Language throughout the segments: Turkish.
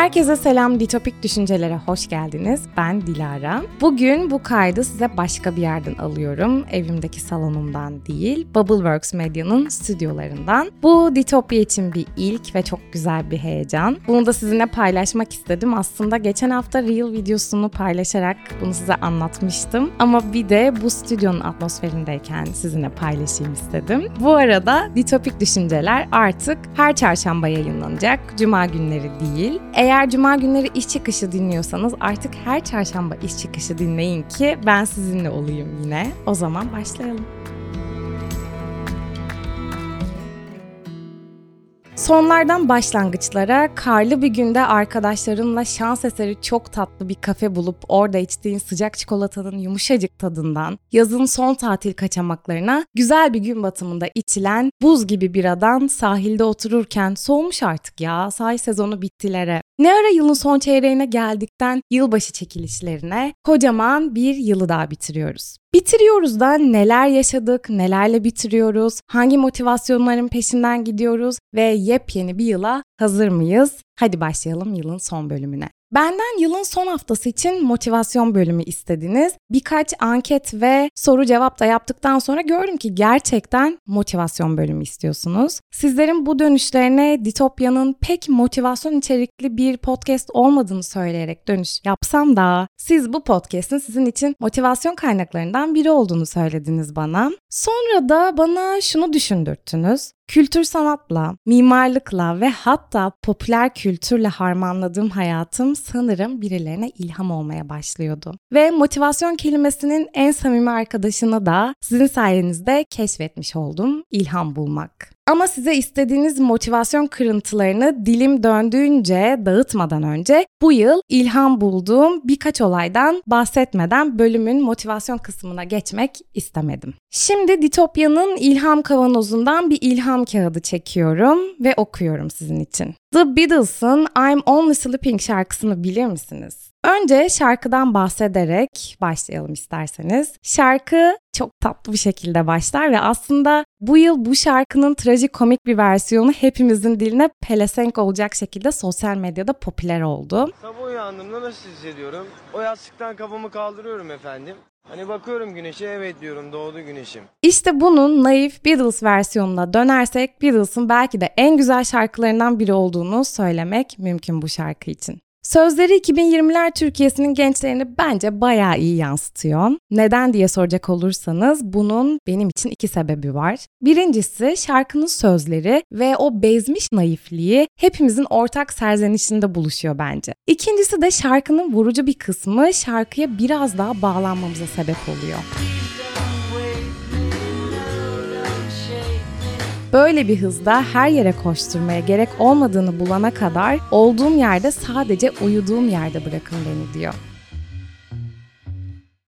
Herkese selam Ditopik Düşüncelere hoş geldiniz. Ben Dilara. Bugün bu kaydı size başka bir yerden alıyorum. Evimdeki salonumdan değil, Bubbleworks Medya'nın stüdyolarından. Bu Ditopya için bir ilk ve çok güzel bir heyecan. Bunu da sizinle paylaşmak istedim. Aslında geçen hafta Reel videosunu paylaşarak bunu size anlatmıştım. Ama bir de bu stüdyonun atmosferindeyken sizinle paylaşayım istedim. Bu arada Ditopik Düşünceler artık her çarşamba yayınlanacak. Cuma günleri değil. Eğer cuma günleri iş çıkışı dinliyorsanız artık her çarşamba iş çıkışı dinleyin ki ben sizinle olayım yine. O zaman başlayalım. Sonlardan başlangıçlara karlı bir günde arkadaşlarınla şans eseri çok tatlı bir kafe bulup orada içtiğin sıcak çikolatanın yumuşacık tadından, yazın son tatil kaçamaklarına, güzel bir gün batımında içilen buz gibi biradan sahilde otururken soğumuş artık ya sahil sezonu bittilere. Ne ara yılın son çeyreğine geldikten yılbaşı çekilişlerine kocaman bir yılı daha bitiriyoruz. Bitiriyoruz da neler yaşadık, nelerle bitiriyoruz, hangi motivasyonların peşinden gidiyoruz ve yepyeni bir yıla hazır mıyız? Hadi başlayalım yılın son bölümüne. Benden yılın son haftası için motivasyon bölümü istediniz. Birkaç anket ve soru cevap da yaptıktan sonra gördüm ki gerçekten motivasyon bölümü istiyorsunuz. Sizlerin bu dönüşlerine Ditopya'nın pek motivasyon içerikli bir podcast olmadığını söyleyerek dönüş yapsam da siz bu podcast'in sizin için motivasyon kaynaklarından biri olduğunu söylediniz bana. Sonra da bana şunu düşündürttünüz. Kültür sanatla, mimarlıkla ve hatta popüler kültürle harmanladığım hayatım sanırım birilerine ilham olmaya başlıyordu. Ve motivasyon kelimesinin en samimi arkadaşını da sizin sayenizde keşfetmiş oldum, ilham bulmak. Ama size istediğiniz motivasyon kırıntılarını dilim döndüğünce dağıtmadan önce bu yıl ilham bulduğum birkaç olaydan bahsetmeden bölümün motivasyon kısmına geçmek istemedim. Şimdi Ditopya'nın ilham kavanozundan bir ilham kağıdı çekiyorum ve okuyorum sizin için. The Beatles'ın I'm Only Sleeping şarkısını bilir misiniz? Önce şarkıdan bahsederek başlayalım isterseniz. Şarkı çok tatlı bir şekilde başlar ve aslında bu yıl bu şarkının trajikomik bir versiyonu hepimizin diline pelesenk olacak şekilde sosyal medyada popüler oldu. Sabah uyandığımda nasıl hissediyorum? O yastıktan kafamı kaldırıyorum efendim. Hani bakıyorum güneşe evet diyorum doğdu güneşim. İşte bunun naif Beatles versiyonuna dönersek Beatles'ın belki de en güzel şarkılarından biri olduğunu söylemek mümkün bu şarkı için. Sözleri 2020'ler Türkiye'sinin gençlerini bence bayağı iyi yansıtıyor. Neden diye soracak olursanız bunun benim için iki sebebi var. Birincisi şarkının sözleri ve o bezmiş naifliği hepimizin ortak serzenişinde buluşuyor bence. İkincisi de şarkının vurucu bir kısmı şarkıya biraz daha bağlanmamıza sebep oluyor. Böyle bir hızda her yere koşturmaya gerek olmadığını bulana kadar olduğum yerde sadece uyuduğum yerde bırakın beni diyor.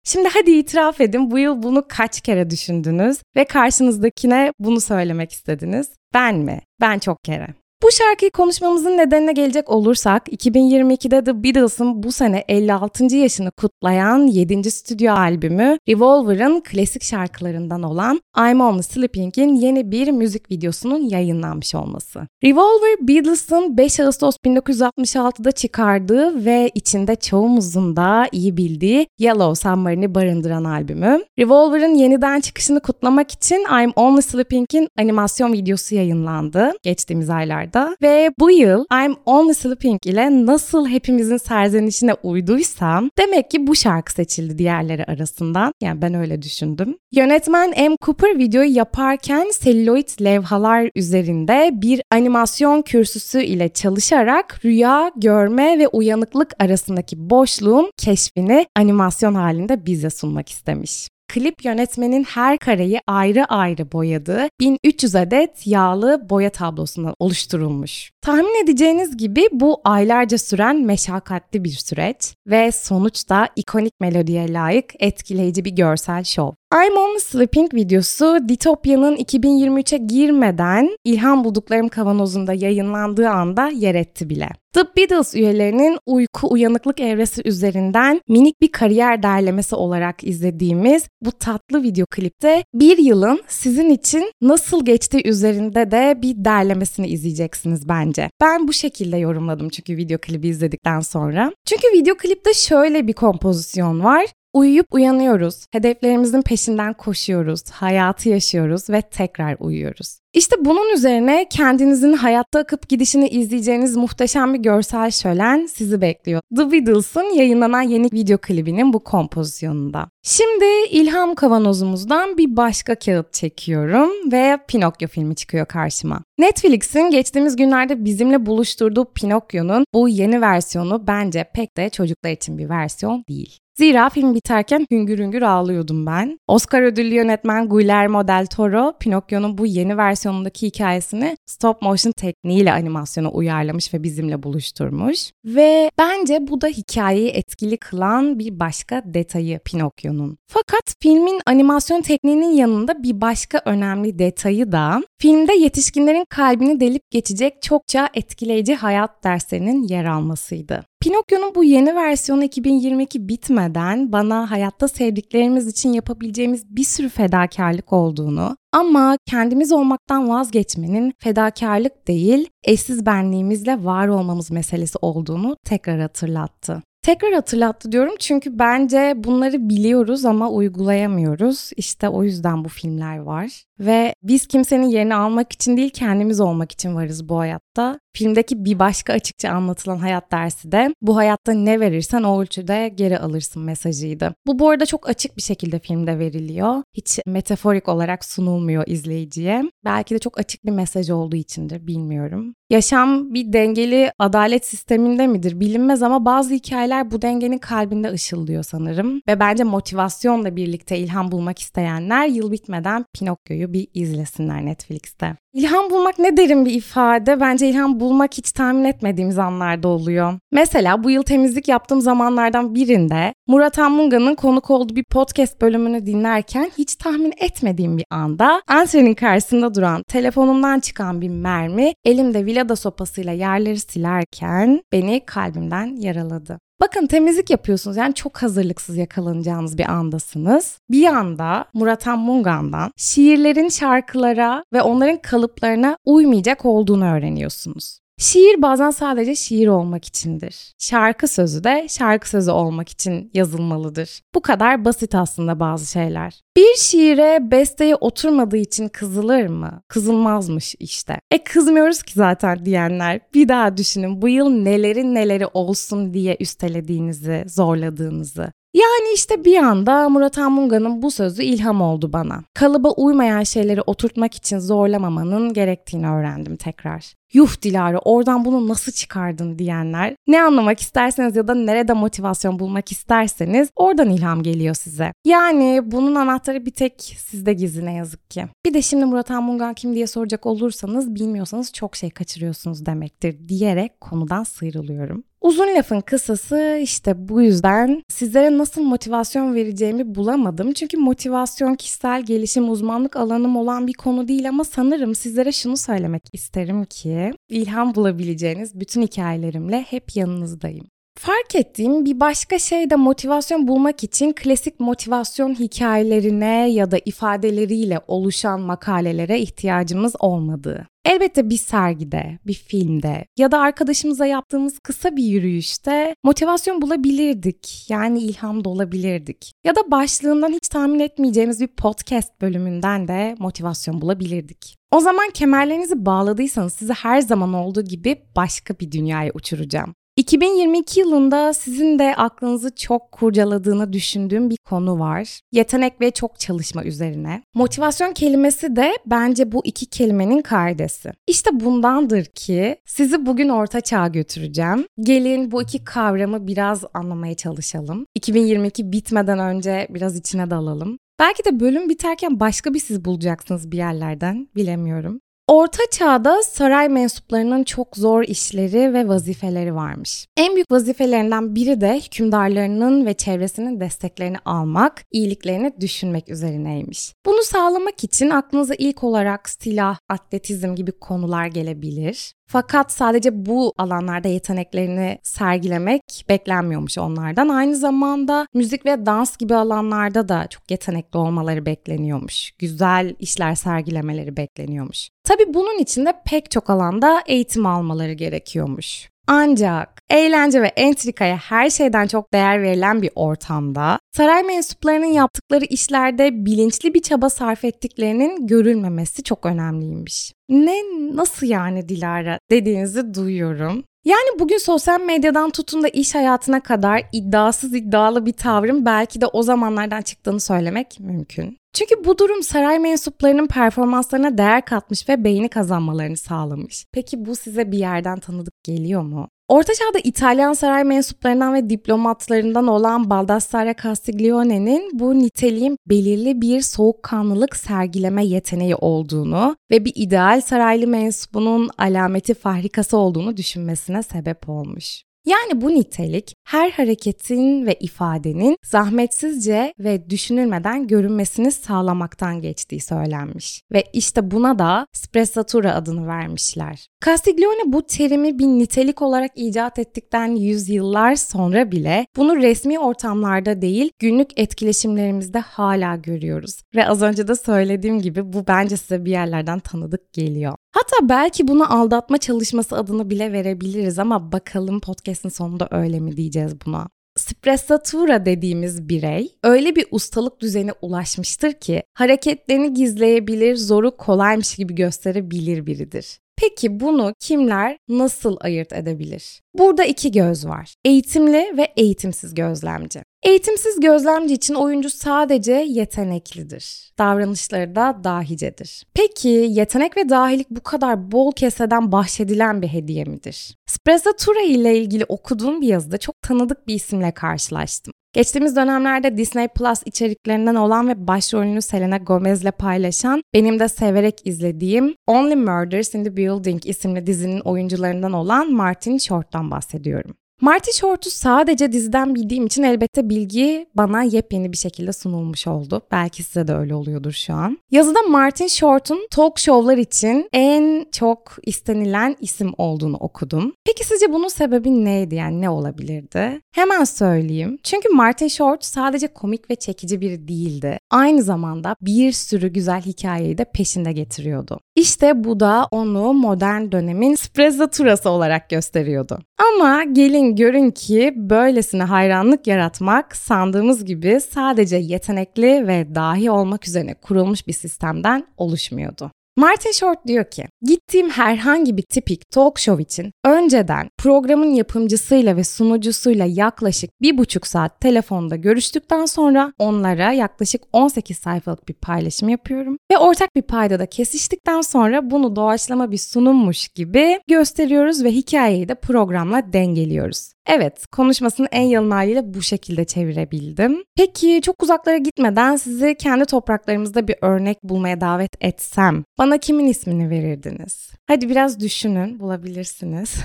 Şimdi hadi itiraf edin bu yıl bunu kaç kere düşündünüz ve karşınızdakine bunu söylemek istediniz? Ben mi? Ben çok kere. Bu şarkıyı konuşmamızın nedenine gelecek olursak 2022'de The Beatles'ın bu sene 56. yaşını kutlayan 7. stüdyo albümü Revolver'ın klasik şarkılarından olan I'm Only Sleeping'in yeni bir müzik videosunun yayınlanmış olması. Revolver, Beatles'ın 5 Ağustos 1966'da çıkardığı ve içinde çoğumuzun da iyi bildiği Yellow Submarine'i barındıran albümü. Revolver'ın yeniden çıkışını kutlamak için I'm Only Sleeping'in animasyon videosu yayınlandı geçtiğimiz aylarda aylarda ve bu yıl I'm Only Sleeping ile nasıl hepimizin serzenişine uyduysam demek ki bu şarkı seçildi diğerleri arasından. Yani ben öyle düşündüm. Yönetmen M. Cooper videoyu yaparken selüloid levhalar üzerinde bir animasyon kürsüsü ile çalışarak rüya, görme ve uyanıklık arasındaki boşluğun keşfini animasyon halinde bize sunmak istemiş klip yönetmenin her kareyi ayrı ayrı boyadığı 1300 adet yağlı boya tablosundan oluşturulmuş. Tahmin edeceğiniz gibi bu aylarca süren meşakkatli bir süreç ve sonuçta ikonik melodiye layık etkileyici bir görsel şov. I'm Only Sleeping videosu Ditopya'nın 2023'e girmeden ilham bulduklarım kavanozunda yayınlandığı anda yer etti bile. The Beatles üyelerinin uyku uyanıklık evresi üzerinden minik bir kariyer derlemesi olarak izlediğimiz bu tatlı video klipte bir yılın sizin için nasıl geçtiği üzerinde de bir derlemesini izleyeceksiniz bence. Ben bu şekilde yorumladım çünkü video klibi izledikten sonra. Çünkü video klipte şöyle bir kompozisyon var. Uyuyup uyanıyoruz, hedeflerimizin peşinden koşuyoruz, hayatı yaşıyoruz ve tekrar uyuyoruz. İşte bunun üzerine kendinizin hayatta akıp gidişini izleyeceğiniz muhteşem bir görsel şölen sizi bekliyor. The Beatles'ın yayınlanan yeni video klibinin bu kompozisyonunda. Şimdi ilham kavanozumuzdan bir başka kağıt çekiyorum ve Pinokyo filmi çıkıyor karşıma. Netflix'in geçtiğimiz günlerde bizimle buluşturduğu Pinokyo'nun bu yeni versiyonu bence pek de çocuklar için bir versiyon değil. Zira film biterken hüngür hüngür ağlıyordum ben. Oscar ödüllü yönetmen Guillermo del Toro, Pinokyo'nun bu yeni versiyonundaki hikayesini stop motion tekniğiyle animasyona uyarlamış ve bizimle buluşturmuş. Ve bence bu da hikayeyi etkili kılan bir başka detayı Pinokyo'nun. Fakat filmin animasyon tekniğinin yanında bir başka önemli detayı da filmde yetişkinlerin kalbini delip geçecek çokça etkileyici hayat derslerinin yer almasıydı. Pinokyo'nun bu yeni versiyonu 2022 bitmeden bana hayatta sevdiklerimiz için yapabileceğimiz bir sürü fedakarlık olduğunu ama kendimiz olmaktan vazgeçmenin fedakarlık değil, eşsiz benliğimizle var olmamız meselesi olduğunu tekrar hatırlattı. Tekrar hatırlattı diyorum çünkü bence bunları biliyoruz ama uygulayamıyoruz. İşte o yüzden bu filmler var. Ve biz kimsenin yerini almak için değil kendimiz olmak için varız bu hayatta. Filmdeki bir başka açıkça anlatılan hayat dersi de bu hayatta ne verirsen o ölçüde geri alırsın mesajıydı. Bu bu arada çok açık bir şekilde filmde veriliyor. Hiç metaforik olarak sunulmuyor izleyiciye. Belki de çok açık bir mesaj olduğu içindir bilmiyorum. Yaşam bir dengeli adalet sisteminde midir bilinmez ama bazı hikayeler bu dengenin kalbinde ışıldıyor sanırım. Ve bence motivasyonla birlikte ilham bulmak isteyenler yıl bitmeden Pinokyo'yu bir izlesinler Netflix'te. İlham bulmak ne derin bir ifade. Bence ilham bulmak hiç tahmin etmediğimiz anlarda oluyor. Mesela bu yıl temizlik yaptığım zamanlardan birinde Murat Anmunga'nın konuk olduğu bir podcast bölümünü dinlerken hiç tahmin etmediğim bir anda antrenin karşısında duran telefonumdan çıkan bir mermi elimde vilada sopasıyla yerleri silerken beni kalbimden yaraladı. Bakın temizlik yapıyorsunuz yani çok hazırlıksız yakalanacağınız bir andasınız. Bir anda Murat Mungan'dan şiirlerin şarkılara ve onların kalıplarına uymayacak olduğunu öğreniyorsunuz. Şiir bazen sadece şiir olmak içindir. Şarkı sözü de şarkı sözü olmak için yazılmalıdır. Bu kadar basit aslında bazı şeyler. Bir şiire besteye oturmadığı için kızılır mı? Kızılmazmış işte. E kızmıyoruz ki zaten diyenler. Bir daha düşünün bu yıl nelerin neleri olsun diye üstelediğinizi, zorladığınızı. Yani işte bir anda Murat Anmunga'nın bu sözü ilham oldu bana. Kalıba uymayan şeyleri oturtmak için zorlamamanın gerektiğini öğrendim tekrar. Yuh Dilara oradan bunu nasıl çıkardın diyenler. Ne anlamak isterseniz ya da nerede motivasyon bulmak isterseniz oradan ilham geliyor size. Yani bunun anahtarı bir tek sizde gizli ne yazık ki. Bir de şimdi Murat Anmungan kim diye soracak olursanız bilmiyorsanız çok şey kaçırıyorsunuz demektir diyerek konudan sıyrılıyorum. Uzun lafın kısası işte bu yüzden sizlere nasıl motivasyon vereceğimi bulamadım. Çünkü motivasyon kişisel gelişim uzmanlık alanım olan bir konu değil ama sanırım sizlere şunu söylemek isterim ki ilham bulabileceğiniz bütün hikayelerimle hep yanınızdayım. Fark ettiğim bir başka şey de motivasyon bulmak için klasik motivasyon hikayelerine ya da ifadeleriyle oluşan makalelere ihtiyacımız olmadığı. Elbette bir sergide, bir filmde ya da arkadaşımıza yaptığımız kısa bir yürüyüşte motivasyon bulabilirdik. Yani ilham da olabilirdik. Ya da başlığından hiç tahmin etmeyeceğimiz bir podcast bölümünden de motivasyon bulabilirdik. O zaman kemerlerinizi bağladıysanız sizi her zaman olduğu gibi başka bir dünyaya uçuracağım. 2022 yılında sizin de aklınızı çok kurcaladığını düşündüğüm bir konu var. Yetenek ve çok çalışma üzerine. Motivasyon kelimesi de bence bu iki kelimenin kaidesi. İşte bundandır ki sizi bugün orta çağa götüreceğim. Gelin bu iki kavramı biraz anlamaya çalışalım. 2022 bitmeden önce biraz içine dalalım. Belki de bölüm biterken başka bir siz bulacaksınız bir yerlerden, bilemiyorum. Orta çağda saray mensuplarının çok zor işleri ve vazifeleri varmış. En büyük vazifelerinden biri de hükümdarlarının ve çevresinin desteklerini almak, iyiliklerini düşünmek üzerineymiş. Bunu sağlamak için aklınıza ilk olarak silah, atletizm gibi konular gelebilir. Fakat sadece bu alanlarda yeteneklerini sergilemek beklenmiyormuş onlardan. Aynı zamanda müzik ve dans gibi alanlarda da çok yetenekli olmaları bekleniyormuş. Güzel işler sergilemeleri bekleniyormuş. Tabii bunun için de pek çok alanda eğitim almaları gerekiyormuş. Ancak eğlence ve entrikaya her şeyden çok değer verilen bir ortamda saray mensuplarının yaptıkları işlerde bilinçli bir çaba sarf ettiklerinin görülmemesi çok önemliymiş. Ne nasıl yani Dilara dediğinizi duyuyorum. Yani bugün sosyal medyadan tutun da iş hayatına kadar iddiasız iddialı bir tavrın belki de o zamanlardan çıktığını söylemek mümkün. Çünkü bu durum saray mensuplarının performanslarına değer katmış ve beğeni kazanmalarını sağlamış. Peki bu size bir yerden tanıdık geliyor mu? Orta Çağ'da İtalyan saray mensuplarından ve diplomatlarından olan Baldassare Castiglione'nin bu niteliğin belirli bir soğukkanlılık sergileme yeteneği olduğunu ve bir ideal saraylı mensubunun alameti fahrikası olduğunu düşünmesine sebep olmuş. Yani bu nitelik her hareketin ve ifadenin zahmetsizce ve düşünülmeden görünmesini sağlamaktan geçtiği söylenmiş. Ve işte buna da sprezzatura adını vermişler. Castiglione bu terimi bir nitelik olarak icat ettikten yüzyıllar sonra bile bunu resmi ortamlarda değil günlük etkileşimlerimizde hala görüyoruz. Ve az önce de söylediğim gibi bu bence size bir yerlerden tanıdık geliyor. Hatta belki bunu aldatma çalışması adını bile verebiliriz ama bakalım podcast'in sonunda öyle mi diyeceğiz buna. Sprezzatura dediğimiz birey öyle bir ustalık düzeni ulaşmıştır ki hareketlerini gizleyebilir, zoru kolaymış gibi gösterebilir biridir. Peki bunu kimler nasıl ayırt edebilir? Burada iki göz var. Eğitimli ve eğitimsiz gözlemci. Eğitimsiz gözlemci için oyuncu sadece yeteneklidir. Davranışları da dahicedir. Peki yetenek ve dahilik bu kadar bol keseden bahşedilen bir hediye midir? Sprezzatura ile ilgili okuduğum bir yazıda çok tanıdık bir isimle karşılaştım. Geçtiğimiz dönemlerde Disney Plus içeriklerinden olan ve başrolünü Selena Gomez'le paylaşan, benim de severek izlediğim Only Murders in the Building isimli dizinin oyuncularından olan Martin Short'tan bahsediyorum. Marty Short'u sadece diziden bildiğim için elbette bilgi bana yepyeni bir şekilde sunulmuş oldu. Belki size de öyle oluyordur şu an. Yazıda Martin Short'un talk show'lar için en çok istenilen isim olduğunu okudum. Peki sizce bunun sebebi neydi yani ne olabilirdi? Hemen söyleyeyim. Çünkü Martin Short sadece komik ve çekici biri değildi. Aynı zamanda bir sürü güzel hikayeyi de peşinde getiriyordu. İşte bu da onu modern dönemin sprezzaturası olarak gösteriyordu. Ama gelin görün ki böylesine hayranlık yaratmak sandığımız gibi sadece yetenekli ve dahi olmak üzerine kurulmuş bir sistemden oluşmuyordu. Martin Short diyor ki, gittiğim herhangi bir tipik talk show için önceden programın yapımcısıyla ve sunucusuyla yaklaşık bir buçuk saat telefonda görüştükten sonra onlara yaklaşık 18 sayfalık bir paylaşım yapıyorum. Ve ortak bir payda da kesiştikten sonra bunu doğaçlama bir sunummuş gibi gösteriyoruz ve hikayeyi de programla dengeliyoruz. Evet, konuşmasını en yalın haliyle bu şekilde çevirebildim. Peki çok uzaklara gitmeden sizi kendi topraklarımızda bir örnek bulmaya davet etsem bana kimin ismini verirdiniz? Hadi biraz düşünün, bulabilirsiniz.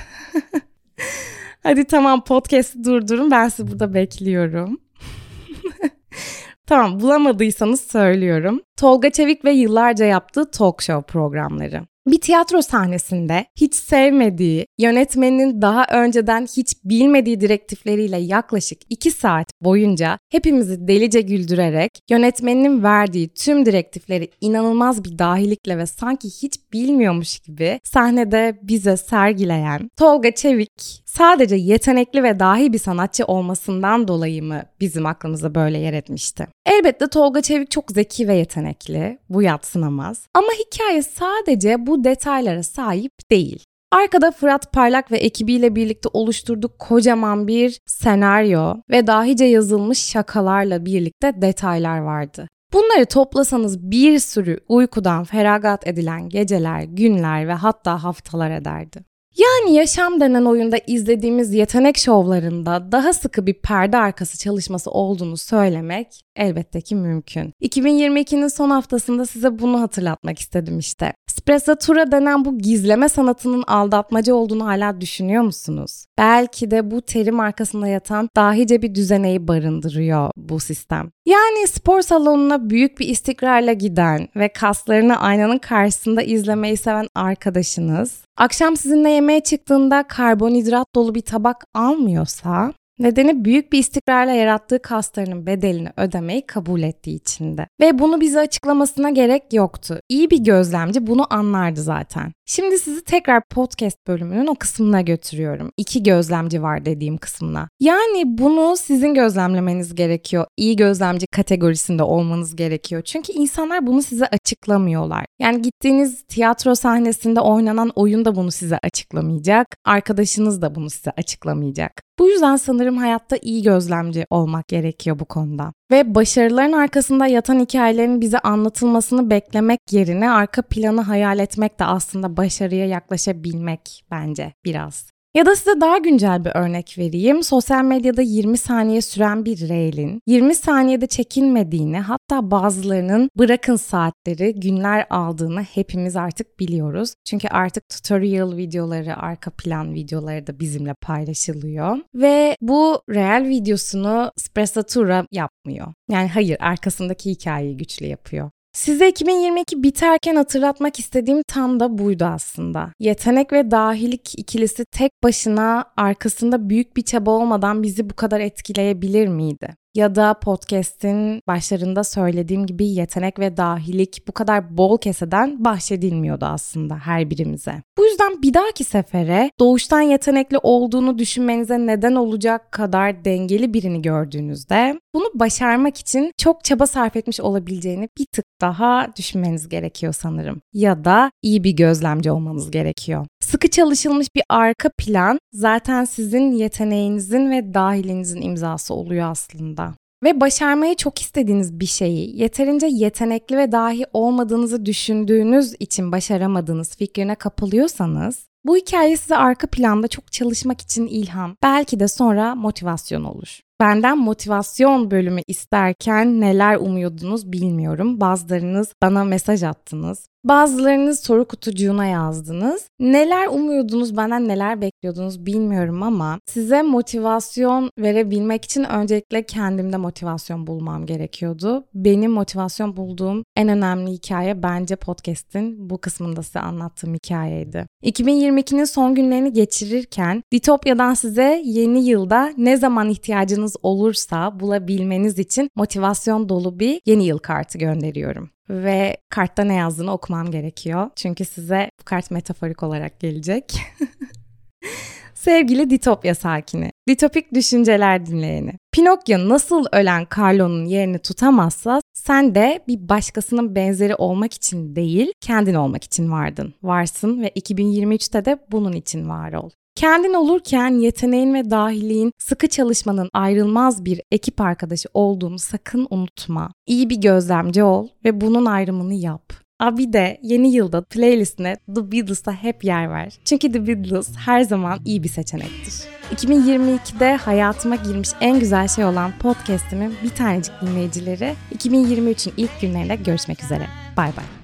Hadi tamam podcast'i durdurun ben sizi burada bekliyorum. Tamam bulamadıysanız söylüyorum. Tolga Çevik ve yıllarca yaptığı talk show programları. Bir tiyatro sahnesinde hiç sevmediği, yönetmenin daha önceden hiç bilmediği direktifleriyle yaklaşık 2 saat boyunca hepimizi delice güldürerek yönetmenin verdiği tüm direktifleri inanılmaz bir dahilikle ve sanki hiç bilmiyormuş gibi sahnede bize sergileyen Tolga Çevik sadece yetenekli ve dahi bir sanatçı olmasından dolayı mı bizim aklımıza böyle yer etmişti? Elbette Tolga Çevik çok zeki ve yetenekli, bu yatsınamaz. Ama hikaye sadece bu detaylara sahip değil. Arkada Fırat Parlak ve ekibiyle birlikte oluşturduk kocaman bir senaryo ve dahice yazılmış şakalarla birlikte detaylar vardı. Bunları toplasanız bir sürü uykudan feragat edilen geceler, günler ve hatta haftalar ederdi. Yani yaşam denen oyunda izlediğimiz yetenek şovlarında daha sıkı bir perde arkası çalışması olduğunu söylemek elbette ki mümkün. 2022'nin son haftasında size bunu hatırlatmak istedim işte. Sprezzatura denen bu gizleme sanatının aldatmaca olduğunu hala düşünüyor musunuz? Belki de bu terim arkasında yatan dahice bir düzeneyi barındırıyor bu sistem. Yani spor salonuna büyük bir istikrarla giden ve kaslarını aynanın karşısında izlemeyi seven arkadaşınız, akşam sizinle yemeğe çıktığında karbonhidrat dolu bir tabak almıyorsa Nedeni büyük bir istikrarla yarattığı kaslarının bedelini ödemeyi kabul ettiği içindi. Ve bunu bize açıklamasına gerek yoktu. İyi bir gözlemci bunu anlardı zaten. Şimdi sizi tekrar podcast bölümünün o kısmına götürüyorum. İki gözlemci var dediğim kısmına. Yani bunu sizin gözlemlemeniz gerekiyor. İyi gözlemci kategorisinde olmanız gerekiyor. Çünkü insanlar bunu size açıklamıyorlar. Yani gittiğiniz tiyatro sahnesinde oynanan oyun da bunu size açıklamayacak. Arkadaşınız da bunu size açıklamayacak. Bu yüzden sanırım hayatta iyi gözlemci olmak gerekiyor bu konuda. Ve başarıların arkasında yatan hikayelerin bize anlatılmasını beklemek yerine arka planı hayal etmek de aslında başarıya yaklaşabilmek bence biraz. Ya da size daha güncel bir örnek vereyim. Sosyal medyada 20 saniye süren bir reelin 20 saniyede çekilmediğini hatta bazılarının bırakın saatleri günler aldığını hepimiz artık biliyoruz. Çünkü artık tutorial videoları, arka plan videoları da bizimle paylaşılıyor. Ve bu reel videosunu Sprezzatura yapmıyor. Yani hayır arkasındaki hikayeyi güçlü yapıyor. Size 2022 biterken hatırlatmak istediğim tam da buydu aslında. Yetenek ve dahilik ikilisi tek başına arkasında büyük bir çaba olmadan bizi bu kadar etkileyebilir miydi? Ya da podcast'in başlarında söylediğim gibi yetenek ve dahilik bu kadar bol keseden bahşedilmiyordu aslında her birimize. Bu yüzden bir dahaki sefere doğuştan yetenekli olduğunu düşünmenize neden olacak kadar dengeli birini gördüğünüzde bunu başarmak için çok çaba sarf etmiş olabileceğini bir tık daha düşünmeniz gerekiyor sanırım. Ya da iyi bir gözlemci olmanız gerekiyor. Sıkı çalışılmış bir arka plan zaten sizin yeteneğinizin ve dahilinizin imzası oluyor aslında. Ve başarmayı çok istediğiniz bir şeyi yeterince yetenekli ve dahi olmadığınızı düşündüğünüz için başaramadığınız fikrine kapılıyorsanız bu hikaye size arka planda çok çalışmak için ilham, belki de sonra motivasyon olur. Benden motivasyon bölümü isterken neler umuyordunuz bilmiyorum. Bazılarınız bana mesaj attınız. Bazılarınız soru kutucuğuna yazdınız. Neler umuyordunuz, benden neler bekliyordunuz bilmiyorum ama size motivasyon verebilmek için öncelikle kendimde motivasyon bulmam gerekiyordu. Benim motivasyon bulduğum en önemli hikaye bence podcast'in bu kısmında size anlattığım hikayeydi. 2022'nin son günlerini geçirirken Ditopya'dan size yeni yılda ne zaman ihtiyacınız olursa bulabilmeniz için motivasyon dolu bir yeni yıl kartı gönderiyorum ve kartta ne yazdığını okumam gerekiyor. Çünkü size bu kart metaforik olarak gelecek. Sevgili Ditopya sakini, ditopik düşünceler dinleyeni. Pinokyo nasıl ölen Carlo'nun yerini tutamazsa sen de bir başkasının benzeri olmak için değil, kendin olmak için vardın. Varsın ve 2023'te de bunun için var ol. Kendin olurken yeteneğin ve dahiliğin sıkı çalışmanın ayrılmaz bir ekip arkadaşı olduğunu sakın unutma. İyi bir gözlemci ol ve bunun ayrımını yap. Abi de yeni yılda playlistine The Beatles'a hep yer ver. Çünkü The Beatles her zaman iyi bir seçenektir. 2022'de hayatıma girmiş en güzel şey olan podcast'imin bir tanecik dinleyicileri 2023'ün ilk günlerinde görüşmek üzere. Bay bay.